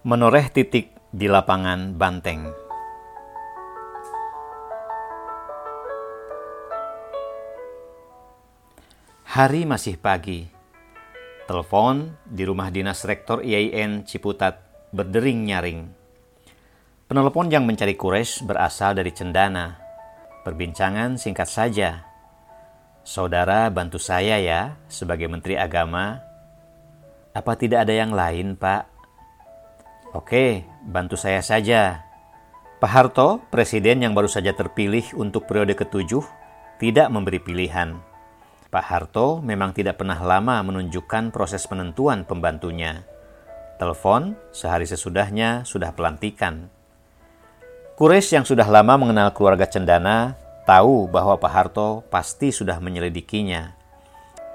Menoreh titik di lapangan Banteng. Hari masih pagi. Telepon di rumah dinas Rektor IAIN Ciputat berdering nyaring. Penelepon yang mencari Kures berasal dari Cendana. Perbincangan singkat saja. Saudara bantu saya ya sebagai Menteri Agama. Apa tidak ada yang lain, Pak? Oke, bantu saya saja. Pak Harto, presiden yang baru saja terpilih untuk periode ketujuh, tidak memberi pilihan. Pak Harto memang tidak pernah lama menunjukkan proses penentuan pembantunya. Telepon sehari sesudahnya sudah pelantikan. Kures yang sudah lama mengenal keluarga Cendana tahu bahwa Pak Harto pasti sudah menyelidikinya.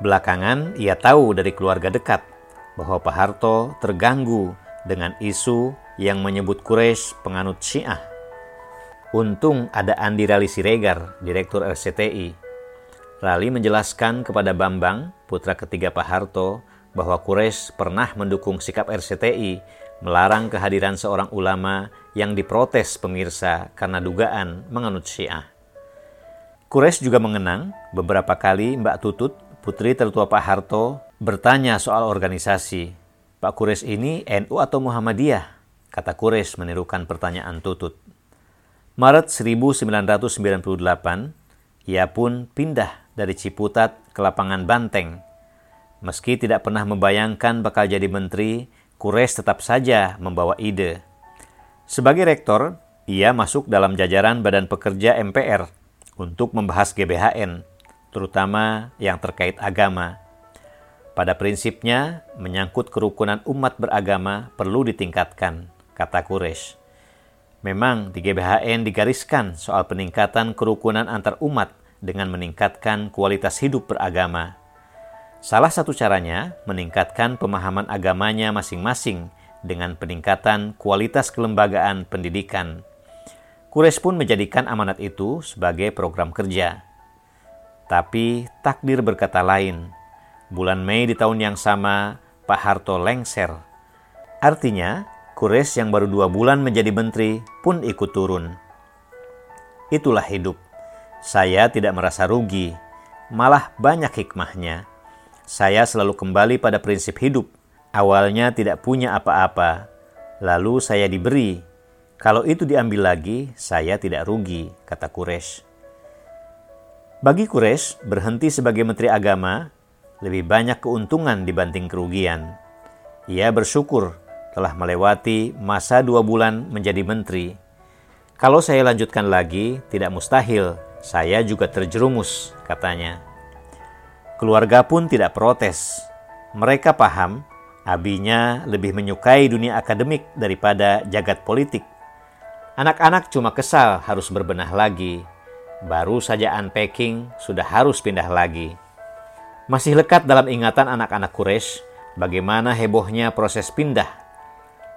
Belakangan ia tahu dari keluarga dekat bahwa Pak Harto terganggu dengan isu yang menyebut Quraisy penganut Syiah. Untung ada Andi Rali Siregar, Direktur RCTI, Rali menjelaskan kepada Bambang, putra ketiga Pak Harto, bahwa Quraisy pernah mendukung sikap RCTI melarang kehadiran seorang ulama yang diprotes pemirsa karena dugaan menganut Syiah. Quraisy juga mengenang beberapa kali Mbak Tutut, putri tertua Pak Harto, bertanya soal organisasi. Pak Quraisy ini NU atau Muhammadiyah? Kata Quraisy menirukan pertanyaan Tutut. Maret 1998, ia pun pindah dari Ciputat ke lapangan Banteng. Meski tidak pernah membayangkan bakal jadi menteri, Kures tetap saja membawa ide. Sebagai rektor, ia masuk dalam jajaran Badan Pekerja MPR untuk membahas GBHN, terutama yang terkait agama. Pada prinsipnya, menyangkut kerukunan umat beragama perlu ditingkatkan, kata Kures. Memang di GBHN digariskan soal peningkatan kerukunan antar umat dengan meningkatkan kualitas hidup beragama. Salah satu caranya meningkatkan pemahaman agamanya masing-masing dengan peningkatan kualitas kelembagaan pendidikan. Kures pun menjadikan amanat itu sebagai program kerja. Tapi takdir berkata lain. Bulan Mei di tahun yang sama, Pak Harto lengser. Artinya, Kures yang baru dua bulan menjadi menteri pun ikut turun. Itulah hidup. Saya tidak merasa rugi, malah banyak hikmahnya. Saya selalu kembali pada prinsip hidup. Awalnya tidak punya apa-apa, lalu saya diberi. Kalau itu diambil lagi, saya tidak rugi, kata Kures. Bagi Kures, berhenti sebagai menteri agama lebih banyak keuntungan dibanding kerugian. Ia bersyukur telah melewati masa dua bulan menjadi menteri. Kalau saya lanjutkan lagi, tidak mustahil, saya juga terjerumus, katanya. Keluarga pun tidak protes. Mereka paham, abinya lebih menyukai dunia akademik daripada jagat politik. Anak-anak cuma kesal harus berbenah lagi. Baru saja unpacking, sudah harus pindah lagi. Masih lekat dalam ingatan anak-anak Quraisy bagaimana hebohnya proses pindah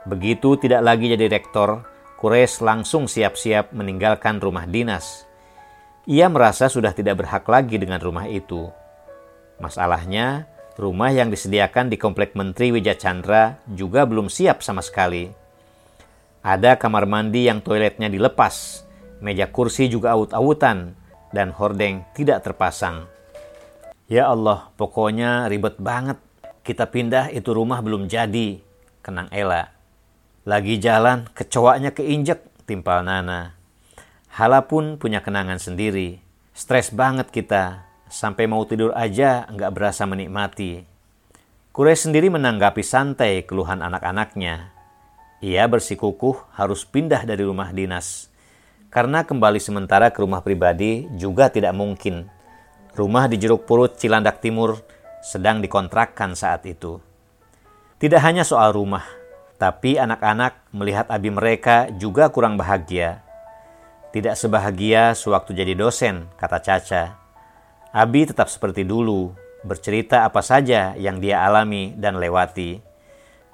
Begitu tidak lagi jadi rektor, Kures langsung siap-siap meninggalkan rumah dinas. Ia merasa sudah tidak berhak lagi dengan rumah itu. Masalahnya, rumah yang disediakan di Komplek Menteri Wijaya Chandra juga belum siap sama sekali. Ada kamar mandi yang toiletnya dilepas, meja kursi juga aut-autan, dan hordeng tidak terpasang. Ya Allah, pokoknya ribet banget. Kita pindah itu rumah belum jadi, kenang Ella. Lagi jalan, kecoaknya keinjek, timpal Nana. Hala pun punya kenangan sendiri. Stres banget kita, sampai mau tidur aja nggak berasa menikmati. Kure sendiri menanggapi santai keluhan anak-anaknya. Ia bersikukuh harus pindah dari rumah dinas. Karena kembali sementara ke rumah pribadi juga tidak mungkin. Rumah di Jeruk Purut Cilandak Timur sedang dikontrakkan saat itu. Tidak hanya soal rumah, tapi anak-anak melihat abi mereka juga kurang bahagia. Tidak sebahagia sewaktu jadi dosen, kata Caca. Abi tetap seperti dulu, bercerita apa saja yang dia alami dan lewati.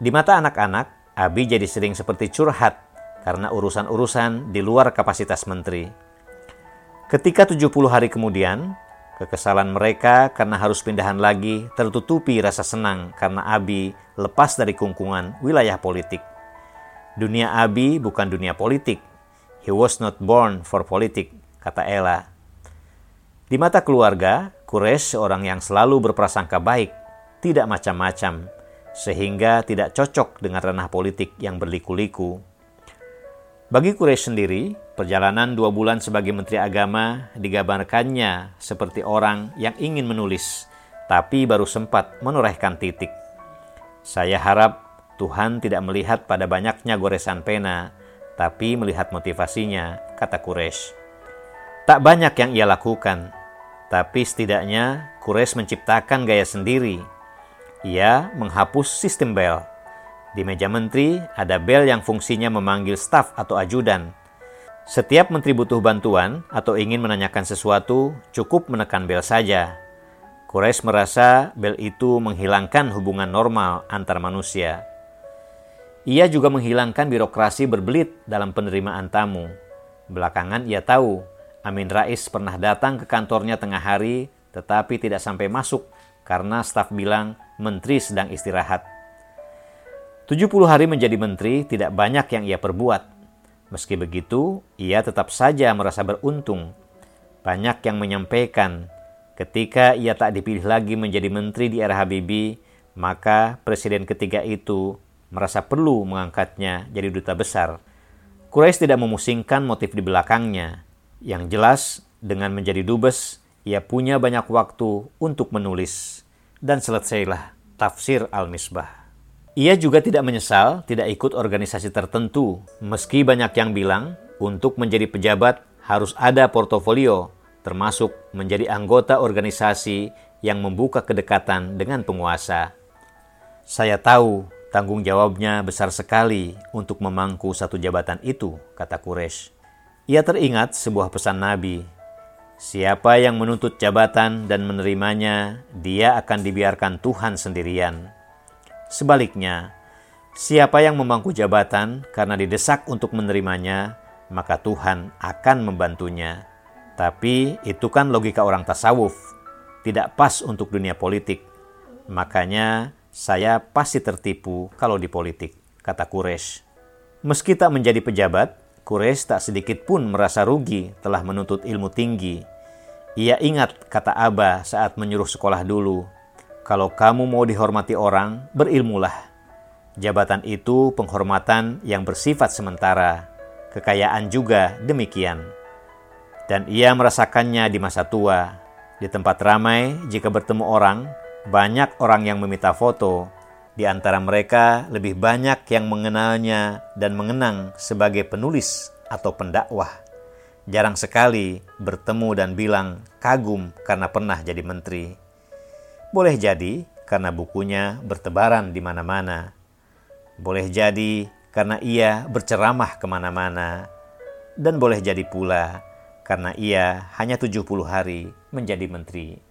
Di mata anak-anak, Abi jadi sering seperti curhat karena urusan-urusan di luar kapasitas menteri. Ketika 70 hari kemudian, Kekesalan mereka karena harus pindahan lagi tertutupi rasa senang karena Abi lepas dari kungkungan wilayah politik. Dunia Abi bukan dunia politik. He was not born for politik, kata Ella. Di mata keluarga, Quraisy seorang yang selalu berprasangka baik, tidak macam-macam, sehingga tidak cocok dengan ranah politik yang berliku-liku. Bagi Quraisy sendiri, perjalanan dua bulan sebagai Menteri Agama digambarkannya seperti orang yang ingin menulis, tapi baru sempat menorehkan titik. Saya harap Tuhan tidak melihat pada banyaknya goresan pena, tapi melihat motivasinya, kata Quraisy. Tak banyak yang ia lakukan, tapi setidaknya Quraisy menciptakan gaya sendiri. Ia menghapus sistem bel. Di meja menteri ada bel yang fungsinya memanggil staf atau ajudan. Setiap menteri butuh bantuan atau ingin menanyakan sesuatu, cukup menekan bel saja. Quraisy merasa bel itu menghilangkan hubungan normal antar manusia. Ia juga menghilangkan birokrasi berbelit dalam penerimaan tamu. Belakangan ia tahu Amin Rais pernah datang ke kantornya tengah hari tetapi tidak sampai masuk karena staf bilang menteri sedang istirahat. 70 hari menjadi menteri tidak banyak yang ia perbuat. Meski begitu, ia tetap saja merasa beruntung. Banyak yang menyampaikan ketika ia tak dipilih lagi menjadi menteri di era Habibie, maka presiden ketiga itu merasa perlu mengangkatnya jadi duta besar. Quraisy tidak memusingkan motif di belakangnya. Yang jelas, dengan menjadi dubes, ia punya banyak waktu untuk menulis. Dan selesailah tafsir Al-Misbah. Ia juga tidak menyesal tidak ikut organisasi tertentu, meski banyak yang bilang untuk menjadi pejabat harus ada portofolio, termasuk menjadi anggota organisasi yang membuka kedekatan dengan penguasa. Saya tahu Tanggung jawabnya besar sekali untuk memangku satu jabatan itu, kata Quraisy. Ia teringat sebuah pesan Nabi. Siapa yang menuntut jabatan dan menerimanya, dia akan dibiarkan Tuhan sendirian. Sebaliknya, siapa yang memangku jabatan karena didesak untuk menerimanya, maka Tuhan akan membantunya. Tapi itu kan logika orang tasawuf, tidak pas untuk dunia politik. Makanya saya pasti tertipu kalau di politik, kata Quraisy. Meski tak menjadi pejabat, Quraisy tak sedikit pun merasa rugi telah menuntut ilmu tinggi. Ia ingat kata Abah saat menyuruh sekolah dulu, kalau kamu mau dihormati orang, berilmulah. Jabatan itu penghormatan yang bersifat sementara, kekayaan juga demikian. Dan ia merasakannya di masa tua, di tempat ramai jika bertemu orang, banyak orang yang meminta foto. Di antara mereka, lebih banyak yang mengenalnya dan mengenang sebagai penulis atau pendakwah. Jarang sekali bertemu dan bilang kagum karena pernah jadi menteri. Boleh jadi karena bukunya bertebaran di mana-mana. Boleh jadi karena ia berceramah ke mana-mana. Dan boleh jadi pula karena ia hanya 70 hari menjadi menteri.